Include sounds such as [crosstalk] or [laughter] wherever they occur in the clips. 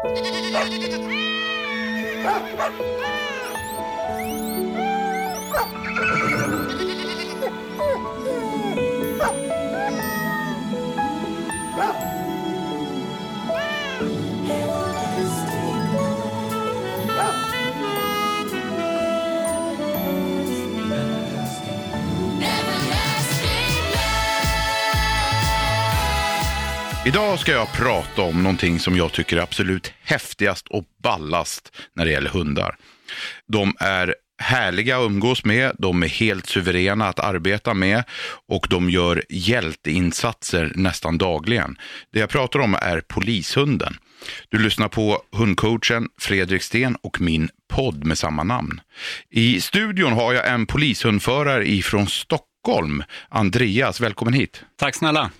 Ha ha ha! Idag ska jag prata om någonting som jag tycker är absolut häftigast och ballast när det gäller hundar. De är härliga att umgås med, de är helt suveräna att arbeta med och de gör hjälteinsatser nästan dagligen. Det jag pratar om är polishunden. Du lyssnar på hundcoachen Fredrik Sten och min podd med samma namn. I studion har jag en polishundförare ifrån Stockholm, Andreas. Välkommen hit. Tack snälla.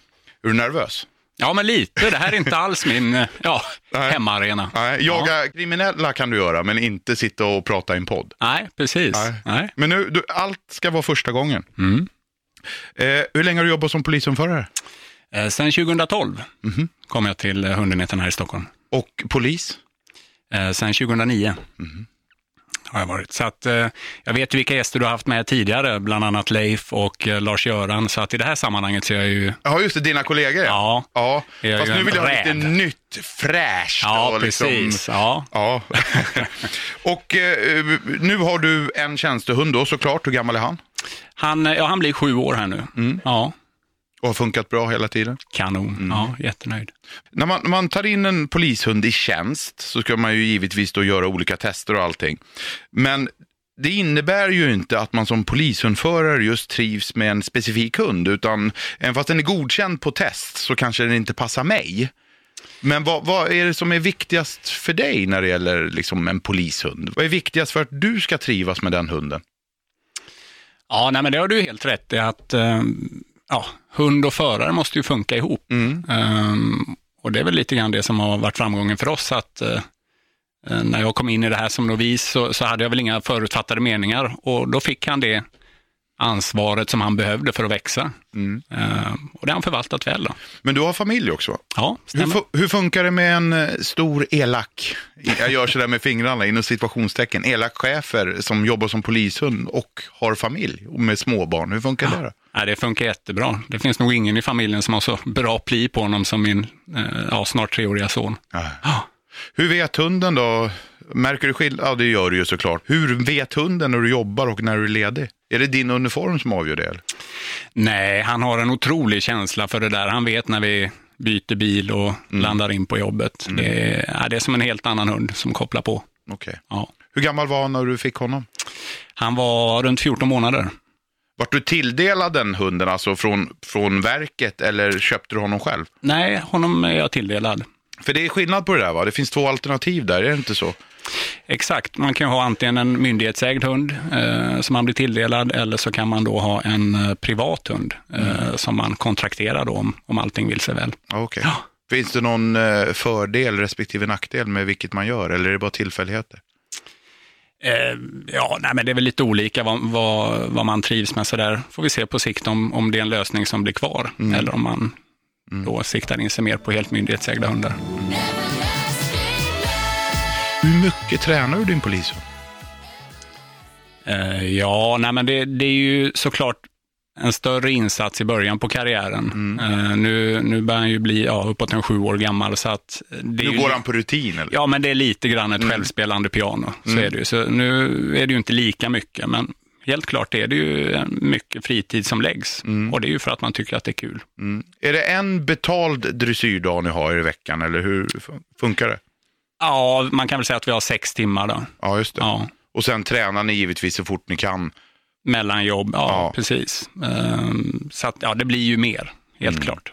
Är du nervös? Ja, men lite. Det här är inte alls min eh, ja, Nej. hemmaarena. Nej, jaga kriminella kan du göra, men inte sitta och prata i en podd. Nej, precis. Nej. Nej. Men nu, du, allt ska vara första gången. Mm. Eh, hur länge har du jobbat som polishundförare? Eh, Sen 2012 Mhm. kom jag till eh, hundenheten här i Stockholm. Och polis? Eh, Sen 2009 Mhm. Har jag varit. Så att, eh, jag vet ju vilka gäster du har haft med tidigare, bland annat Leif och eh, Lars-Göran. Så att i det här sammanhanget så är jag ju, Ja, just det, dina kollegor. ja, ja. Är Fast nu vill jag ha lite nytt, fräscht. ja och liksom- precis. Ja. Ja. [laughs] och eh, nu har du en tjänstehund då såklart. Hur gammal är han? Han, eh, ja, han blir sju år här nu. Mm. Ja, Och har funkat bra hela tiden? kanon. Mm. Ja, jättenöjd. När man, när man tar in en polishund i tjänst så ska man ju givetvis då göra olika tester och allting. Men det innebär ju inte att man som polishundförare just trivs med en specifik hund, utan även fast den är godkänd på test så kanske den inte passar mig. Men vad, vad är det som är viktigast för dig när det gäller liksom en polishund? Vad är viktigast för att du ska trivas med den hunden? Ja, nej, men det har du helt rätt i att eh, ja, hund och förare måste ju funka ihop. Mm. Ehm, och det är väl lite grann det som har varit framgången för oss, att eh, när jag kom in i det här som novis så, så hade jag väl inga förutfattade meningar och då fick han det ansvaret som han behövde för att växa. Mm. Ehm, och det har han förvaltat väl. Då. Men du har familj också? Ja, Hur, stämmer. fu- hur funkar det med en eh, stor elak, jag gör sådär med fingrarna inom situationstecken, elak chefer som jobbar som polishund och har familj och med småbarn. Hur funkar det då? Nej, det funkar jättebra. Det finns nog ingen i familjen som har så bra pli på honom som min eh, ja, snart treåriga son. Ja. Hur vet hunden då? Märker du skillnad? Ja, det gör du ju såklart. Hur vet hunden när du jobbar och när du är ledig? Är det din uniform som avgör det? Nej, han har en otrolig känsla för det där. Han vet när vi byter bil och landar in på jobbet. Det, är, det är som en helt annan hund som kopplar på. Okej. Ja. Hur gammal var han när du fick honom? Han var runt 14 månader. Vart du tilldelad den hunden, alltså från, från verket, eller köpte du honom själv? Nej, honom är jag tilldelad. För det är skillnad på det där va? Det finns två alternativ där, är det inte så? Exakt, man kan ha antingen en myndighetsägd hund eh, som man blir tilldelad eller så kan man då ha en eh, privat hund eh, som man kontrakterar då om, om allting vill sig väl. Ja, Okej. Ja. Finns det någon eh, fördel respektive nackdel med vilket man gör, eller är det bara tillfälligheter? Eh, ja, nej, men det är väl lite olika vad, vad, vad man trivs med. Så där får vi se på sikt om, om det är en lösning som blir kvar eller om man då siktar in sig mer på helt myndighetsägda hundar. Hur mycket tränar du din polishund? Eh, ja, nej, men det, det är ju såklart en större insats i början på karriären. Eh, nu, nu börjar han ju bli ja, uppåt en sju år gammal. Så att Nu går han på rutin eller? Ja, men det är lite grann ett självspelande piano. Så är det ju. Så nu är det ju inte lika mycket, men helt klart är det ju mycket fritid som läggs. Och det är ju för att man tycker att det är kul. Mm. Är det en betald dressyrdag ni har i veckan, eller hur fun- funkar det? Ja, man kan väl säga att vi har sex timmar då. Ja, just det. Ja, Och sen tränar ni givetvis så fort ni kan. Mellan jobb. Ja, Ja. precis. Ehm, Så att, ja, det blir ju mer, helt klart.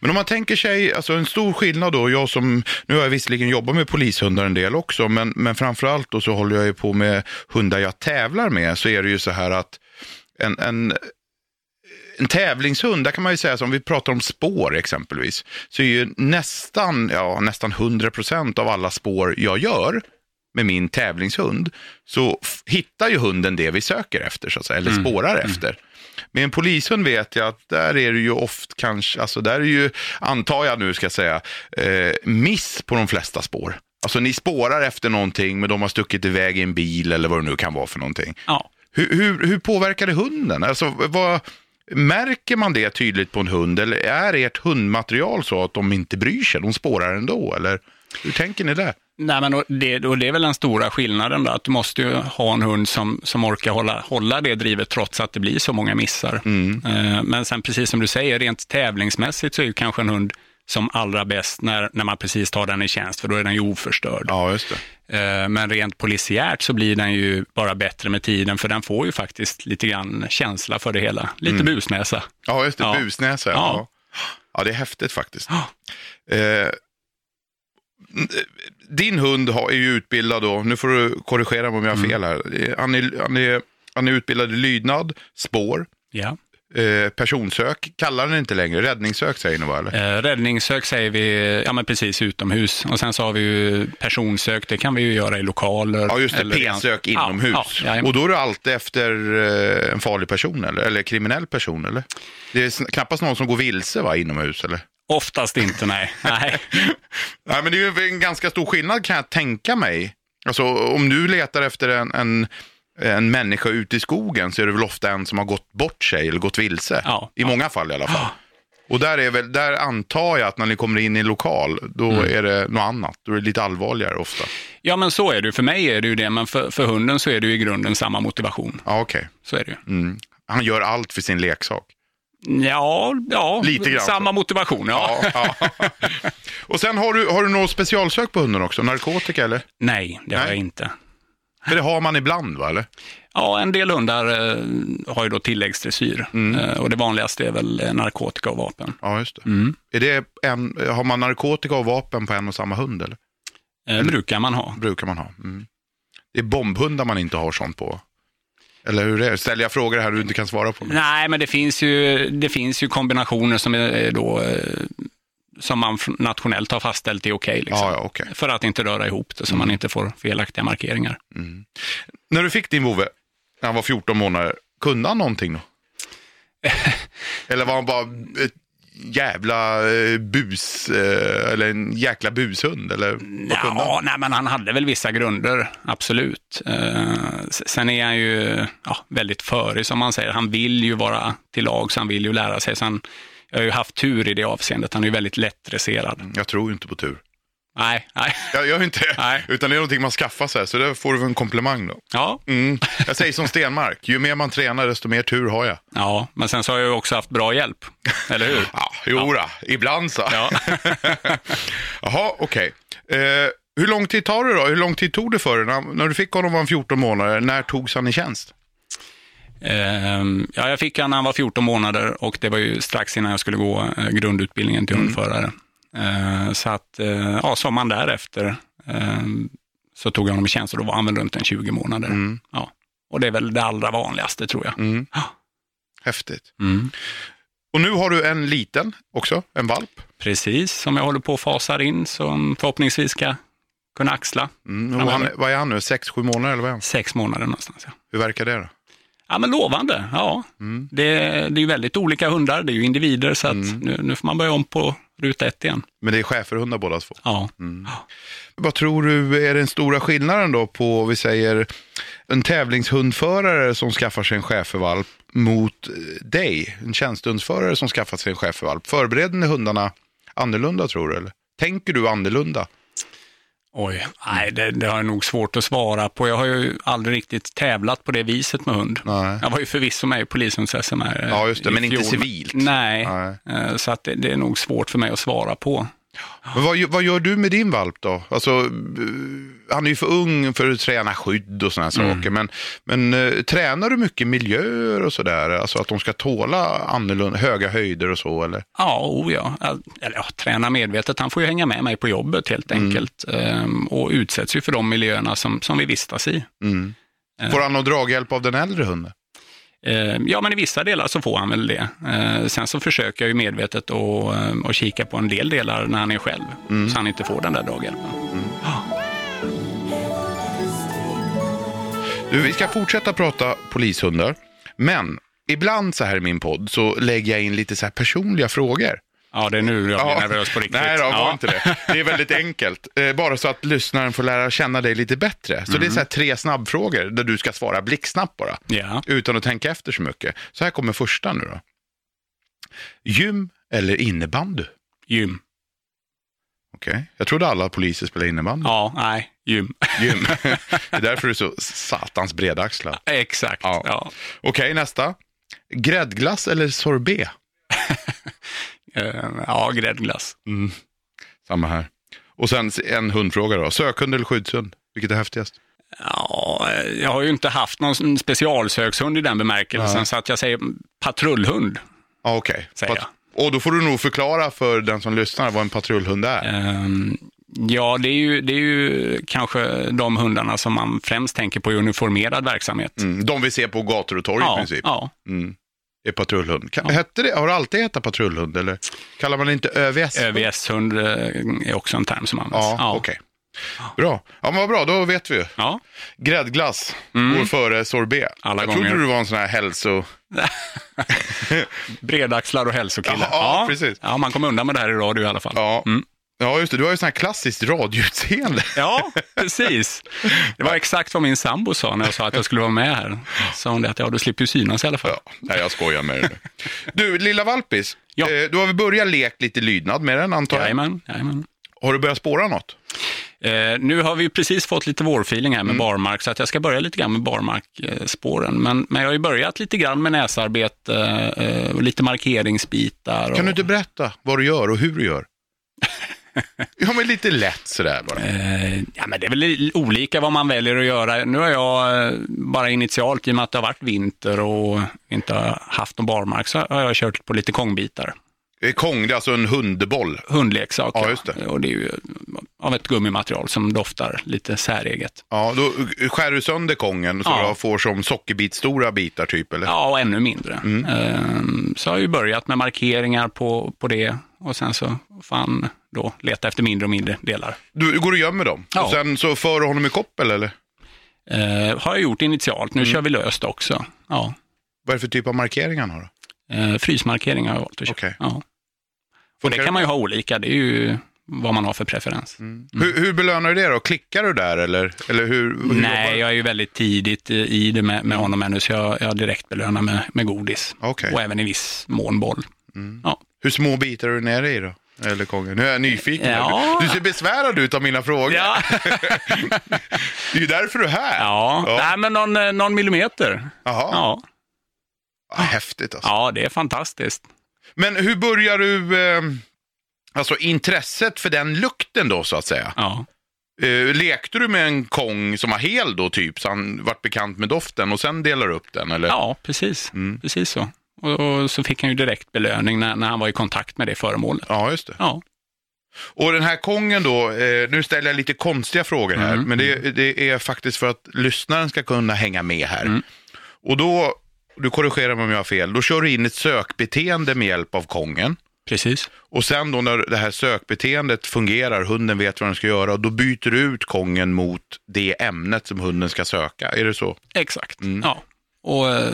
Men om man tänker sig, alltså en stor skillnad då, jag som, nu har jag visserligen jobbat med polishundar en del också, men, men framförallt då så håller jag ju på med hundar jag tävlar med, så är det ju så här att en, en, en tävlingshund, där kan man ju säga, som vi pratar om spår exempelvis, så är ju nästan, ja, nästan 100% av alla spår jag gör med min tävlingshund, så hittar ju hunden det vi söker efter, så att säga, eller spårar efter. Med en polishund vet jag att där är det ju oft kanske, alltså där är ju, antar jag nu ska jag säga, eh, miss på de flesta spår. alltså ni spårar efter någonting men de har stuckit iväg i en bil eller vad det nu kan vara för någonting. Ja. Hur, hur, hur påverkar det hunden? Alltså, vad, märker man det tydligt på en hund eller är ert hundmaterial så att de inte bryr sig, de spårar ändå? Eller hur tänker ni där? Nej, men och det, och det är väl den stora skillnaden då, att du måste ju ha en hund som, som orkar hålla, hålla det drivet trots att det blir så många missar. Mm. Eh, Men sen precis som du säger, rent tävlingsmässigt så är ju kanske en hund som allra bäst när, när man precis tar den i tjänst, för då är den ju oförstörd. Ja, just det. Eh, Men rent polisiärt så blir den ju bara bättre med tiden, för den får ju faktiskt lite grann känsla för det hela. Lite busnäsa. Ja, just det. Ja. Busnäsa. Ja. Ja. ja, det är häftigt faktiskt. Ja. Eh, din hund är ju utbildad då, nu får du korrigera mig om jag har fel här. Han är, han är, han är utbildad i lydnad, spår, Ja. Eh, personsök, kallar den inte längre, räddningssök säger ni va? Eller? Eh, räddningssök säger vi, ja men precis utomhus. Och sen så har vi ju personsök, det kan vi ju göra i lokaler. Ja, just det, p-sök inomhus. Ja, ja, och då är du alltid efter eh, en farlig person eller, eller kriminell person eller? Det är knappast någon som går vilse va, inomhus eller? Oftast inte, nej. [laughs] nej. Nej, men det är ju en ganska stor skillnad kan jag tänka mig. Alltså om du letar efter en, en, en människa ute i skogen så är det väl ofta en som har gått bort sig eller gått vilse. Ja. I många fall i alla fall. [gasps] Och där, är väl, där antar jag att när ni kommer in i en lokal, då Mm. är det något annat. Då är det lite allvarligare ofta. Ja, men så är det. För mig är det ju det, men för, för hunden så är det ju i grunden samma motivation. Ja, okej. Så är det ju. Mm. Han gör allt för sin leksak. Ja, ja Lite grann samma motivation. Ja. Ja, ja. [laughs] Och sen har du, har du något specialsök på hunden också? Narkotika eller? Nej, det har Nej. jag inte. För det har man ibland va? Eller? Ja, en del hundar eh, har ju då tilläggsdressyr. Mm. Eh, och det vanligaste är väl eh, narkotika och vapen. Ja, just det. Mm. Är det en, har man narkotika och vapen på en och samma hund eller? Eh, brukar man ha. brukar man ha. Mm. Det är bombhundar man inte har sånt på. Eller hur är det? Ställer jag frågor här du inte kan svara på? Nej, men det finns ju, det finns ju kombinationer som är då eh, som man nationellt har fastställt är okej. liksom. Ja, ja, okej. För att inte röra ihop det så man inte får felaktiga markeringar. När du fick din vovve, när han var 14 månader, kunde han någonting då? [laughs] Eller var han bara ett jävla eh, bus, eh, eller en jäkla bushund? Eller? Ja, nej, men han hade väl vissa grunder, absolut. Eh, sen är han ju ja, väldigt förig som man säger. Han vill ju vara till lag, så han vill ju lära sig. Han, jag har ju haft tur i det avseendet. Han är ju väldigt lättdresserad. Jag tror ju inte på tur. Nej, nej. Jag gör ju inte det. Nej. Utan det är någonting man skaffar sig, så det får du en komplimang då. Ja, Mm. Jag säger som Stenmark, ju mer man tränar desto mer tur har jag. ja, men sen så har jag ju också haft bra hjälp, eller hur? Ja, jo ja. ibland så. Ja. [laughs] Jaha, okej. Eh, hur lång tid tar det då? Hur lång tid tog det för dig? När, när du fick honom var han 14 månader. När togs han i tjänst? Ehm, ja, jag fick han när han var 14 månader och det var ju strax innan jag skulle gå eh, grundutbildningen till hundförare. Eh, så att, eh, ja, sommaren därefter eh, så tog jag honom i tjänst och då var han väl runt en 20 månader. Ja. Och det är väl det allra vanligaste tror jag. Mm. Ja. Häftigt. Mm. Och nu har du en liten också, en valp. Precis, som jag håller på att fasar in, som förhoppningsvis ska kunna axla. Mm. Han, vad är han nu? Sex, sju månader eller vad är han? Sex månader någonstans. Ja. Hur verkar det då? Ja, men lovande. Ja. Mm. Det, det är ju väldigt olika hundar, det är ju individer, så att nu, nu får man börja om på ruta ett igen. Men det är schäferhundar båda två. Ja. Vad tror du är den stora skillnaden då på, vi säger, en tävlingshundförare som skaffar sig en schäfervalp mot dig, en tjänstehundsförare som skaffar sig en schäfervalp? Förbereder ni hundarna annorlunda tror du? Eller? Tänker du annorlunda? Oj, nej det, det har jag nog svårt att svara på. Jag har ju aldrig riktigt tävlat på det viset med hund. Nej. Jag var ju förvisso med i polishunds-SM här eh, Ja, just det, i men inte fjol. civilt. Nej, Nej. eh, så att det, det är nog svårt för mig att svara på. Men vad, vad gör du med din valp då? Alltså, eh, han är ju för ung för att träna skydd och sådana Mm. saker. Men, men eh, tränar du mycket miljöer och sådär? Alltså att de ska tåla annorlunda, höga höjder och så eller? Ja, oh ja. Eller ja, träna medvetet. Han får ju hänga med mig på jobbet helt Mm. enkelt. Ehm, och utsätts ju för de miljöerna som, som vi vistas i. Mm. Får han någon draghjälp av den äldre hunden? Ehm, ja, men i vissa delar så får han väl det. Ehm, sen så försöker jag ju medvetet att ehm, att kika på en del delar när han är själv. Mm. Så han inte får den där draghjälpen. Du, vi ska fortsätta prata polishundar. Men ibland så här i min podd så lägger jag in lite så personliga frågor. Ja, det är nu jag blir nervös på riktigt. Nej, då, ja. var inte det. Det är väldigt [laughs] enkelt. Eh, bara så att lyssnaren får lära känna dig lite bättre. Så det är så här tre snabbfrågor där du ska svara blixtsnabbt bara. Ja. Utan att tänka efter så mycket. Så här kommer första nu då. Gym eller innebandy? Gym. Okej. Jag trodde alla poliser spelade innebandy. Ja, nej, gym. Gym. [laughs] det är därför du är så satans bredaxlad. Exakt. Ja. Ja. Okej, nästa. Gräddglass eller sorbet? [laughs] Eh, ja, gräddglass. Mm. Samma här. Och sen en hundfråga då. Sökhund eller skyddshund? Vilket är häftigast? Ja, eh, jag har ju inte haft någon specialsökshund i den bemärkelsen, Nej. så att jag säger patrullhund. Ja, okej. Säger Pat- Och då får du nog förklara för den som lyssnar vad en patrullhund är. Ehm, ja, det är, ju, det är ju kanske de hundarna som man främst tänker på i uniformerad verksamhet. Mm. De vi ser på gator och torg i ja, princip. ja, Mm. Är patrullhund. Ka- hette det, har det alltid hetat patrullhund eller kallar man det inte ÖVS? ÖVS-hund eh, är också en term som används. Ja, okej. Bra. Ja, men vad bra, då vet vi ju. Ja, Gräddglass går före sorbet. Alla jag gånger. trodde du var en sån här hälso... [laughs] bredaxlar och hälsokille. [laughs] Ja, precis. Ja, man kommer undan med det här i radio i alla fall. Ja. Mm. Ja, just det. Du har ju sån här klassiskt radioutseende. [laughs] Ja, precis. Det var exakt vad min sambo sa när jag sa att jag skulle vara med här. Sa hon det att ja, du slipper ju synas i alla fall. Ja, nej, jag skojar med dig. Du, lilla valpis. Ja. Eh, du har väl börjat lekt lite lydnad med den, antar jag? Jajamän, jajamän. Har du börjat spåra något? Eh, nu har vi precis fått lite vårfeeling här med Mm. barmark, så att jag ska börja lite grann med barmarkspåren. Men, men jag har ju börjat lite grann med näsarbete eh, och lite markeringsbitar. Kan och, du inte berätta vad du gör och hur du gör? [laughs] ja, men lite lätt sådär bara. Eh, ja, men det är väl olika vad man väljer att göra. Nu har jag eh, bara initialt, i och med att det har varit vinter och inte har haft någon barmark, så har jag kört på lite kongbitar. Eh, Kong, det är alltså en hundboll. Hundleksak, Ja, just det. Och det är ju av ett gummimaterial som doftar lite säreget. Ja, då skär du sönder kongen så Ja. du får som sockerbitstora bitar typ, eller? Ja, och ännu mindre. Mm. Ehm, Så har jag ju börjat med markeringar på, på det och sen så fan då leta efter mindre och mindre delar. Du, går och gömmer dem Ja. och sen så för du honom i koppel, eller? Eh, har jag gjort initialt, Mm. nu kör vi löst också. Ja. Vad är det för typ av markering han har? Eh, frysmarkeringar har jag valt att köra. Okej. Ja. Och det kan man ju ha olika, det är ju vad man har för preferens. Hur, hur belönar du det då? Klickar du där eller? eller hur, hur Nej, jag är ju väldigt tidigt i i det med, med honom ännu, så jag, jag direkt belönar med, med godis. Okej. Och även i viss mån boll. Ja. Hur små bitar är du nere i då? Eller kongen? Nu är jag nyfiken. Ja. Du ser besvärad ut av mina frågor. Ja. [laughs] Det är ju därför du är här. Ja, Ja. Nej, men någon, eh, någon millimeter. Jaha. Ja. Ja, häftigt alltså. ja, det är fantastiskt. Men hur börjar du, eh, alltså intresset för den lukten då så att säga? Ja. Eh, lekte du med en kong som var hel då typ, så han vart bekant med doften och sen delar upp den eller? Ja, precis. Mm. Precis så. Och, och så fick han ju direkt belöning när, när han var i kontakt med det föremålet. Ja, just det. Ja, Och den här kongen då, eh, nu ställer jag lite konstiga frågor här, Mm. men det, det är faktiskt för att lyssnaren ska kunna hänga med här. Mm. Och då, du korrigerar mig om jag har fel, då kör du in ett sökbeteende med hjälp av kongen. precis. Och sen då när det här sökbeteendet fungerar, hunden vet vad den ska göra, då byter du ut kongen mot det ämnet som hunden ska söka. Är det så? Exakt. Mm. Ja. Och eh,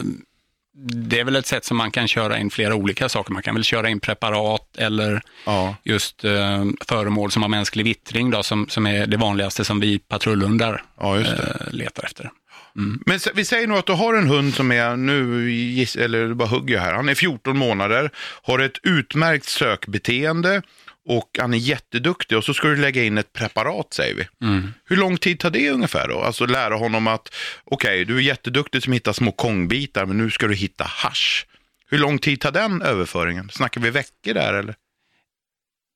det är väl ett sätt som man kan köra in flera olika saker. Man kan väl köra in preparat eller Ja. just eh, föremål som har mänsklig vittring då, som, som är det vanligaste som vi patrullhundar Ja, eh, letar efter. Men s- vi säger nog att du har en hund som är, nu giss, eller bara hugger jag här, han är 14 månader, har ett utmärkt sökbeteende och han är jätteduktig och så ska du lägga in ett preparat säger vi. Hur lång tid tar det ungefär då? Alltså lära honom att, okej du är jätteduktig som hittar små kongbitar men nu ska du hitta hasch. Hur lång tid tar den överföringen? Snackar vi veckor där eller?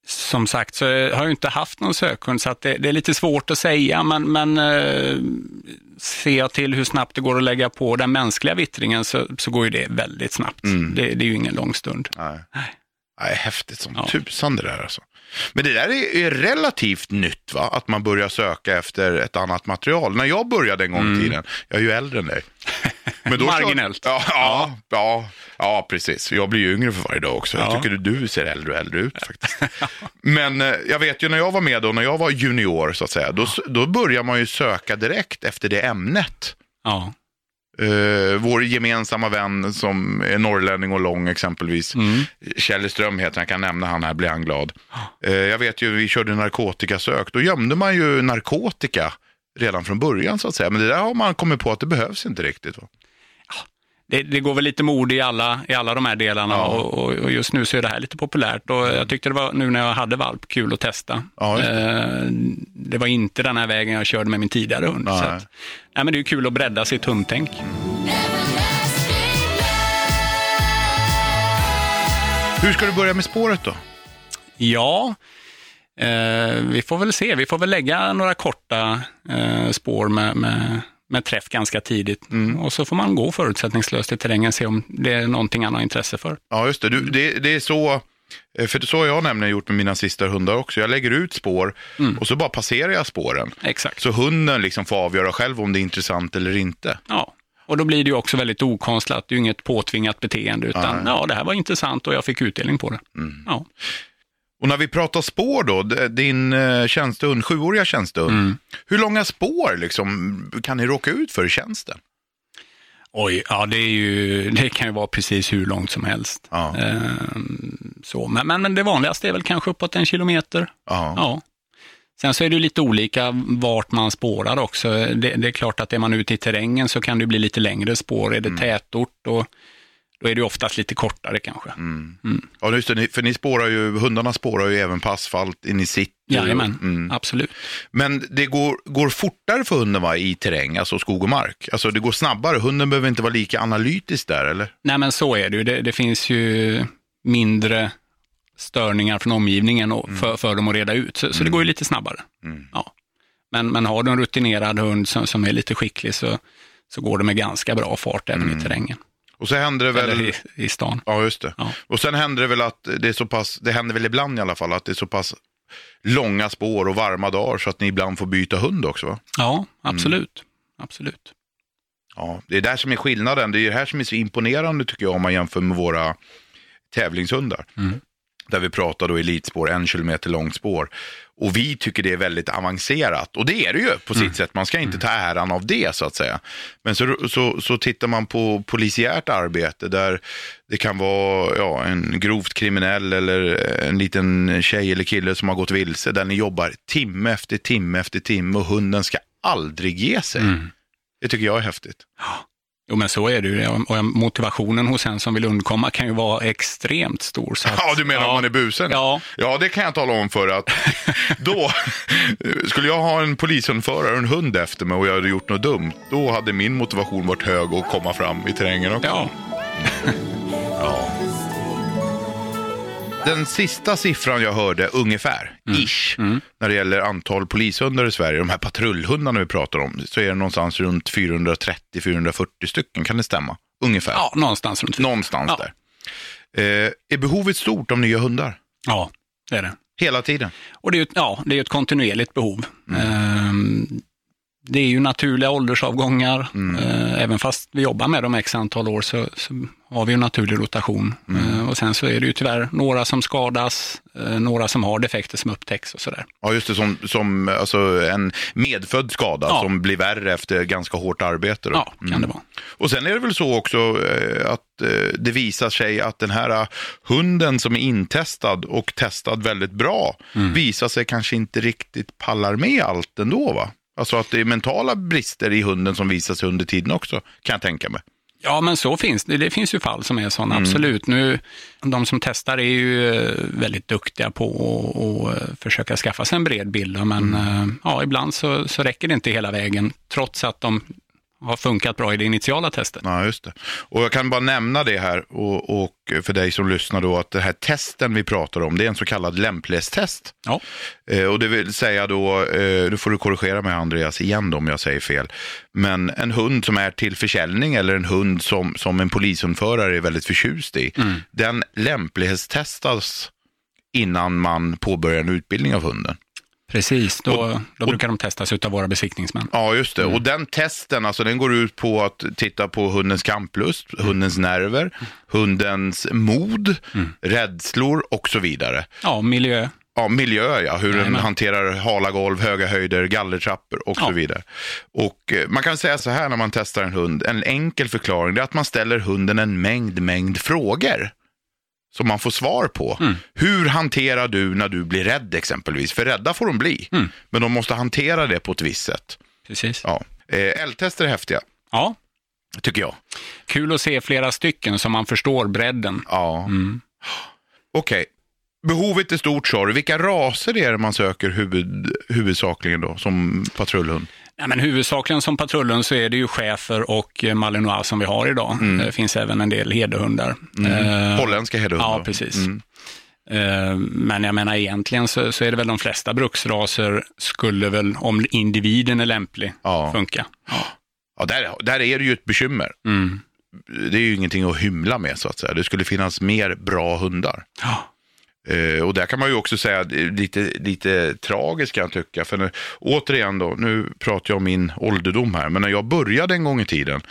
Som sagt så har jag inte haft någon sökhund så det, det är lite svårt att säga men, men eh, ser jag till hur snabbt det går att lägga på den mänskliga vittringen så, så går ju det väldigt snabbt. Mm. Det, det är ju ingen lång stund. Nej. Nej. Nej, häftigt som Ja. tusan det där alltså. Men det där är, är relativt nytt va? Att man börjar söka efter ett annat material. När jag började en gång i tiden, jag är ju äldre än dig. Men Marginellt. Ja, ja, ja, ja, precis. Jag blir ju yngre för varje dag också. Jag Ja. tycker du ser äldre och äldre ut [laughs] faktiskt. Men eh, jag vet ju när jag var med då, när jag var junior så att säga, då, då börjar man ju söka direkt efter det ämnet. Ja. Eh, vår gemensamma vän som är norrlänning och lång exempelvis. Mm. Kjell Ström heter han, kan nämna han här, blir han glad. Eh, jag vet ju, vi körde narkotikasök, då gömde man ju narkotika redan från början så att säga. Men det där har man kommit på att det behövs inte riktigt. Va? Det, det går väl lite mod i alla, i alla de här delarna Ja. och, och, just nu så är det här lite populärt och jag tyckte det var nu när jag hade valp kul att testa. Ja. Eh, det var inte den här vägen jag körde med min tidigare hund. Nej. Så att, nej, men det är kul att bredda sitt hundtänk. Hur ska du börja med spåret då? Ja, eh, vi får väl se. Vi får väl lägga några korta eh, spår med, med, med träff ganska tidigt. Mm. Och så får man gå förutsättningslöst i terrängen se om det är någonting han har intresse för. Ja, just det. Du, det, det är så, eh, för så har jag nämligen gjort med mina sista hundar också. Jag lägger ut spår och så bara passerar jag spåren. Exakt. Så hunden liksom får avgöra själv om det är intressant eller inte. Ja. Och då blir det ju också väldigt okonstlat. Det är ju inget påtvingat beteende, utan Nej. ja, det här var intressant och jag fick utdelning på det. Ja. Och när vi pratar spår då, din eh, tjänstehund, sjuåriga tjänstehund. Hur långa spår liksom kan ni råka ut för i tjänsten? Oj, ja det, är ju, det kan ju vara precis hur långt som helst. Ja. Ehm, så. Men, men, men det vanligaste är väl kanske uppåt en kilometer. Ja. Ja. Sen så är det lite olika vart man spårar också. Det, det är klart att är man ute i terrängen så kan det bli lite längre spår. Är det tätort och då är det oftast lite kortare kanske. Ja, just det, för ni spårar ju, hundarna spårar ju även på asfalt in i city. Jajamän, Mm. absolut. Men det går, går fortare för hunden va, i terräng, alltså skog och mark. Alltså det går snabbare, hunden behöver inte vara lika analytisk där eller? Nej men så är det ju. Det, det finns ju mindre störningar från omgivningen och för, för dem att reda ut. Så, så det går ju lite snabbare. Ja. Men, men har du en rutinerad hund som, som är lite skicklig så, så går det med ganska bra fart även i terrängen. Och så händer det väl... Eller i, i stan. Ja, just det. Ja. Och sen händer det väl att det är så pass, det händer väl ibland i alla fall, att det är så pass långa spår och varma dagar så att ni ibland får byta hund också va? Ja, absolut. Absolut. Ja, det är där som är skillnaden. Det är det här som är så imponerande tycker jag om man jämför med våra tävlingshundar. Där vi pratar då elitspår, en kilometer långt spår. Och vi tycker det är väldigt avancerat. Och det är det ju på sitt sätt. Man ska inte ta äran av det så att säga. Men så, så, så tittar man på polisiärt arbete där det kan vara ja, en grovt kriminell eller en liten tjej eller kille som har gått vilse. Där ni jobbar timme efter timme efter timme och hunden ska aldrig ge sig. Det tycker jag är häftigt. Jo, men så är det ju. Och motivationen hos en som vill undkomma kan ju vara extremt stor. Att, Ja, du menar om man är busen? Ja. ja, det kan jag tala om för att då [laughs] skulle jag ha en polishundförare och en hund efter mig och jag hade gjort något dumt, då hade min motivation varit hög att komma fram i terrängen också. Ja, Den sista siffran jag hörde, ungefär, ish, när det gäller antal polishundar i Sverige, de här patrullhundarna vi pratar om, så är det någonstans runt 430-440 stycken, kan det stämma? Ungefär. ja någonstans runt Någonstans Ja. där. Eh, är behovet stort av nya hundar? Ja, det är det. Hela tiden? Och det är ju, ja, det är ett kontinuerligt behov. Ehm, det är ju naturliga åldersavgångar. Eh, även fast vi jobbar med dem x antal år så, så har vi ju naturlig rotation. Eh, och sen så är det ju tyvärr några som skadas, eh, några som har defekter som upptäcks och sådär. Ja, just det, som, som alltså, en medfödd skada Ja. som blir värre efter ganska hårt arbete. Då. Ja, kan det vara. Och sen är det väl så också eh, att eh, det visar sig att den här eh, hunden som är intestad och testad väldigt bra visar sig kanske inte riktigt pallar med allt ändå va? Alltså att det är mentala brister i hunden som visar sig under tiden också, kan jag tänka mig. Ja, men så finns det. Det finns ju fall som är sådana, absolut. Nu, de som testar är ju eh, väldigt duktiga på att eh, försöka skaffa sig en bred bild, men eh, ja, ibland så, så räcker det inte hela vägen, trots att de har funkat bra i det initiala testet. Ja, just det. Och jag kan bara nämna det här och, och för dig som lyssnar då att det här testen vi pratar om, det är en så kallad lämplighetstest. Ja, Eh, och det vill säga då, eh, nu får du korrigera mig Andreas igen då om jag säger fel, men en hund som är till försäljning eller en hund som, som en polishundförare är väldigt förtjust i, den lämplighetstestas innan man påbörjar en utbildning av hunden. Precis. Då, då brukar de testas av våra besiktningsmän. Ja, just det. Och den testen, alltså den går ut på att titta på hundens kamplust, hundens nerver, hundens mod, rädslor och så vidare. Ja, miljö. Ja, miljö ja, hur den Jajamän. hanterar hala golv, höga höjder, gallertrappor och så Ja. vidare. Och eh, man kan säga så här när man testar en hund, en enkel förklaring är att man ställer hunden en mängd, mängd frågor som man får svar på. Mm. Hur hanterar du när du blir rädd exempelvis? För rädda får de bli, Mm. men de måste hantera det på ett visst sätt. Precis. Ja. Eh, Eldtester är häftiga, Ja, tycker jag. kul att se flera stycken så man förstår bredden. Ja. Mm. Okej. Behovet är stort sa du. Vilka raser är det man söker huvud, huvudsakligen då, som patrullhund? Ja, men huvudsakligen som patrullen så är det ju chefer och eh, malinois som vi har idag. Det finns även en del hederhundar. Eh, Holländska hederhundar? Ja, precis. Mm. Eh, Men jag menar egentligen så, så är det väl de flesta bruksraser skulle väl, om individen är lämplig, Ja. funka. Ja, där, där är det ju ett bekymmer. Mm. Det är ju ingenting att hymla med så att säga. Det skulle finnas mer bra hundar. Ja. Eh, och där kan man ju också säga är lite, lite tragiskt kan jag tycka. För nu, återigen då, nu pratar jag om min ålderdom här. Men när jag började en gång i tiden,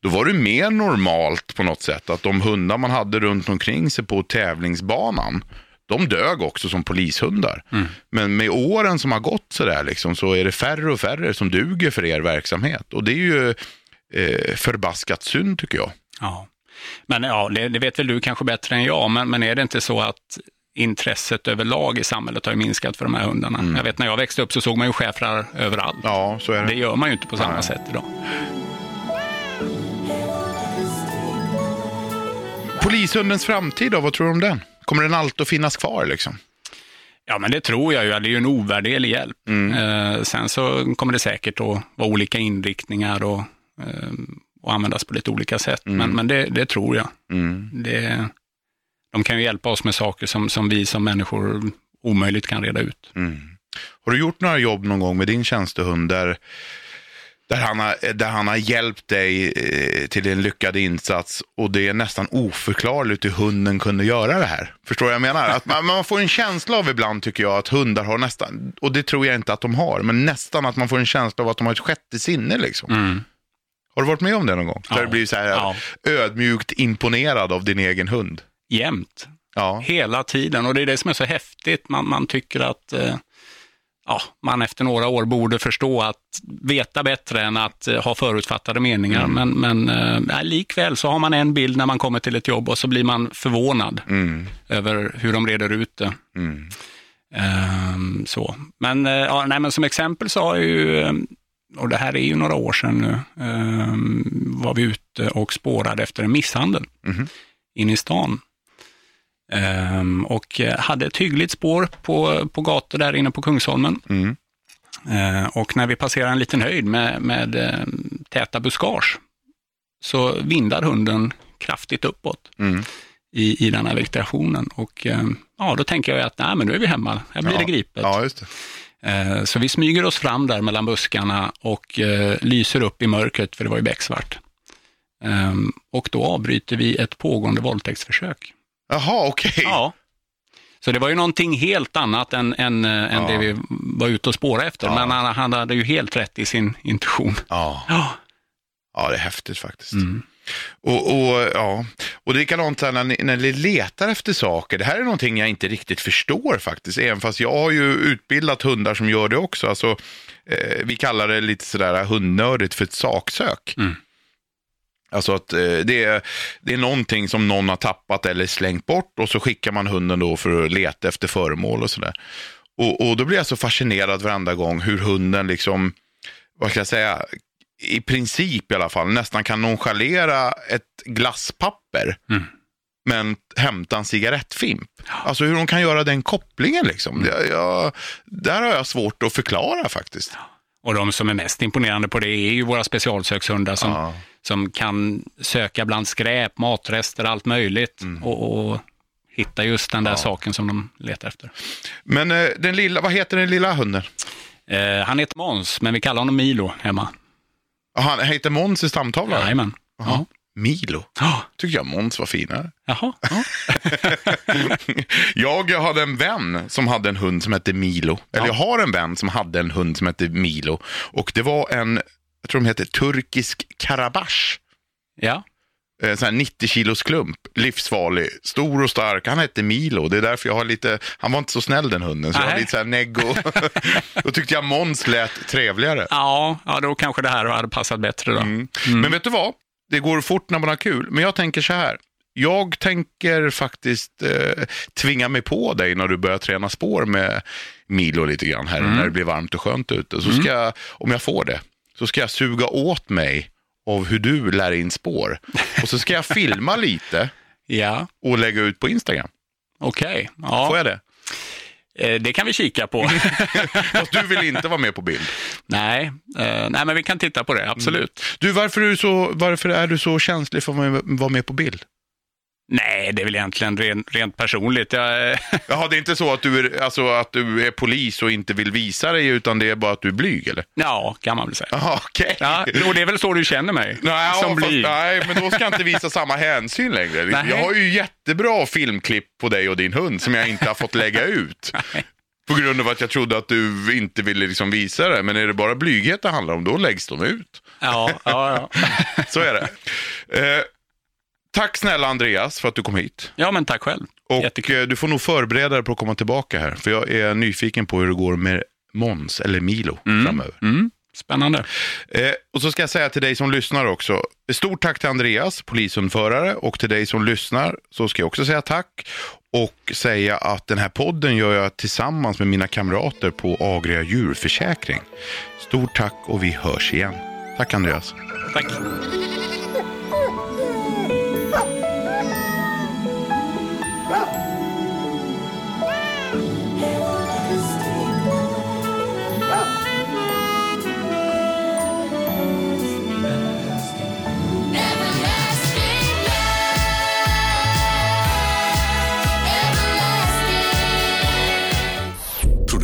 då var det mer normalt på något sätt att de hundar man hade runt omkring sig på tävlingsbanan, de dög också som polishundar. Men med åren som har gått så där liksom, så är det färre och färre som duger för er verksamhet. Och det är ju eh, förbaskat synd tycker jag. Ja. Men ja, det, det vet väl du kanske bättre än jag, men, men är det inte så att intresset överlag i samhället har minskat för de här hundarna? Jag vet när jag växte upp så såg man ju schäfrar överallt. Ja, så är Det gör man ju inte på samma Nej. sätt idag. Polishundens framtid då, vad tror du om den? Kommer den alltid att finnas kvar liksom? Ja, men det tror jag ju. Det är ju en ovärderlig hjälp. Eh, sen så kommer det säkert att vara olika inriktningar och, eh, och användas på lite olika sätt. Men, men det, det tror jag. Mm. Det, de kan ju hjälpa oss med saker som, som vi som människor omöjligt kan reda ut. Mm. Har du gjort några jobb någon gång med din tjänstehund där, där, han, har, där han har hjälpt dig eh, till en lyckad insats och det är nästan oförklarligt hur hunden kunde göra det här? Förstår vad jag menar? Att man, man får en känsla av ibland tycker jag att hundar har nästan, och det tror jag inte att de har, men nästan att man får en känsla av att de har ett sjätte sinne liksom. Mm. Har du varit med om det någon gång? Ja. Där du blir så här Ja. ödmjukt imponerad av din egen hund? Jämt. Ja. Hela tiden. Och det är det som är så häftigt. Man, man tycker att eh, ja, man efter några år borde förstå att veta bättre än att eh, ha förutfattade meningar. Men, men eh, likväl så har man en bild när man kommer till ett jobb och så blir man förvånad Mm. över hur de reder ut det. Mm. Ehm, så. Men, eh, ja, nej, men som exempel så har jag ju, eh, och det här är ju några år sedan nu, ehm, var vi ute och spårade efter en misshandel Mhm. inne i stan. Ehm, och eh, hade ett hyggligt spår på, på gator där inne på Kungsholmen. Mm. Eh, och när vi passerar en liten höjd med, med eh, täta buskage så vindar hunden kraftigt uppåt Mm. i, i den här vegetationen. Och eh, ja, då tänker jag att nej, men nu är vi hemma, här blir Ja. det gripet. Ja, just det. Så vi smyger oss fram där mellan buskarna och eh, lyser upp i mörkret, för det var ju becksvart. Och då avbryter vi ett pågående våldtäktsförsök. Jaha, okej. Ja. Så det var ju någonting helt annat än, än, eh, än Ja. det vi var ute och spåra efter. Ja. Men han, han hade ju helt rätt i sin intuition. Ja. Ja. ja, det är häftigt faktiskt. Mm. Och, och, ja. och det är likadant här när ni, när ni letar efter saker. Det här är någonting jag inte riktigt förstår faktiskt. Även fast jag har ju utbildat hundar som gör det också. Alltså, eh, vi kallar det lite sådär hundnördigt för ett saksök. Mm. Alltså att eh, det, är, det är någonting som någon har tappat eller slängt bort och så skickar man hunden då för att leta efter föremål och sådär. Och, och då blir jag så fascinerad varenda gång hur hunden liksom, vad ska jag säga, i princip i alla fall, nästan kan nonchalera ett glasspapper Mm. men hämta en cigarettfimp. Alltså hur de kan göra den kopplingen liksom. Mm. Jag, jag, där har jag svårt att förklara faktiskt. Och de som är mest imponerande på det är ju våra specialsökshundar som, Ja. Som kan söka bland skräp, matrester, allt möjligt och, och hitta just den där Ja. saken som de letar efter. Men eh, den lilla, vad heter den lilla hunden? Eh, han heter Måns, men vi kallar honom Milo hemma. Han heter Måns i stamtavlan? Jajamän. Milo. Ja. Tycker jag Måns var finare. Jaha. Ja. [laughs] jag hade en vän som hade en hund som hette Milo. Eller Ja. jag har en vän som hade en hund som hette Milo. Och det var en, jag tror de heter turkisk karabash. ja. Eh, sån här 90 kilos klump, livsfarlig, stor och stark. Han hette Milo, det är därför jag har lite, han var inte så snäll den hunden, så jag har Nej. lite så här neggo. [laughs] då tyckte jag Måns lät trevligare. Ja, ja, då kanske det här hade passat bättre då. Mm. Men vet du vad? Det går fort när man har kul. Men jag tänker så här. Jag tänker faktiskt eh, tvinga mig på dig när du börjar träna spår med Milo lite grann här när det blir varmt och skönt ute. Så ska jag, om jag får det, så ska jag suga åt mig av hur du lär in spår. Och så ska jag filma [laughs] lite Ja, och lägga ut på Instagram. okej. Ja, Får jag det? eh, det kan vi kika på. [laughs] Fast du vill inte vara med på bild. nej, eh, nej, men vi kan titta på det, absolut. Du, varför är du så, varför är du så känslig för att vara med på bild? Nej, det är väl egentligen rent, rent personligt. Jag, eh, [laughs] Jaha, det är inte så att du, är, alltså, att du är polis och inte vill visa dig, utan det är bara att du är blyg, eller? ja, kan man väl säga. Jaha, okej. Ja, och det är väl så du känner mig? Nej, som fast, blyg. nej, men då ska jag inte visa samma hänsyn längre. [laughs] Nej. Jag har ju jättebra filmklipp på dig och din hund som jag inte har fått lägga ut. [laughs] På grund av att jag trodde att du inte ville liksom visa det. Men är det bara blyghet det handlar om, då läggs de ut. Ja, ja, ja. Så är det. Eh, tack snälla Andreas för att du kom hit. ja, men tack själv. Och Jättekul. eh, du får nog förbereda dig på att komma tillbaka här. För jag är nyfiken på hur det går med Mons, eller Milo, framöver. Mm, spännande. Eh, och så ska jag säga till dig som lyssnar också. Stort tack till Andreas, polishundförare. Och till dig som lyssnar så ska jag också säga tack. Och säga att den här podden gör jag tillsammans med mina kamrater på Agria djurförsäkring. Stort tack och vi hörs igen. Tack Andreas. Tack.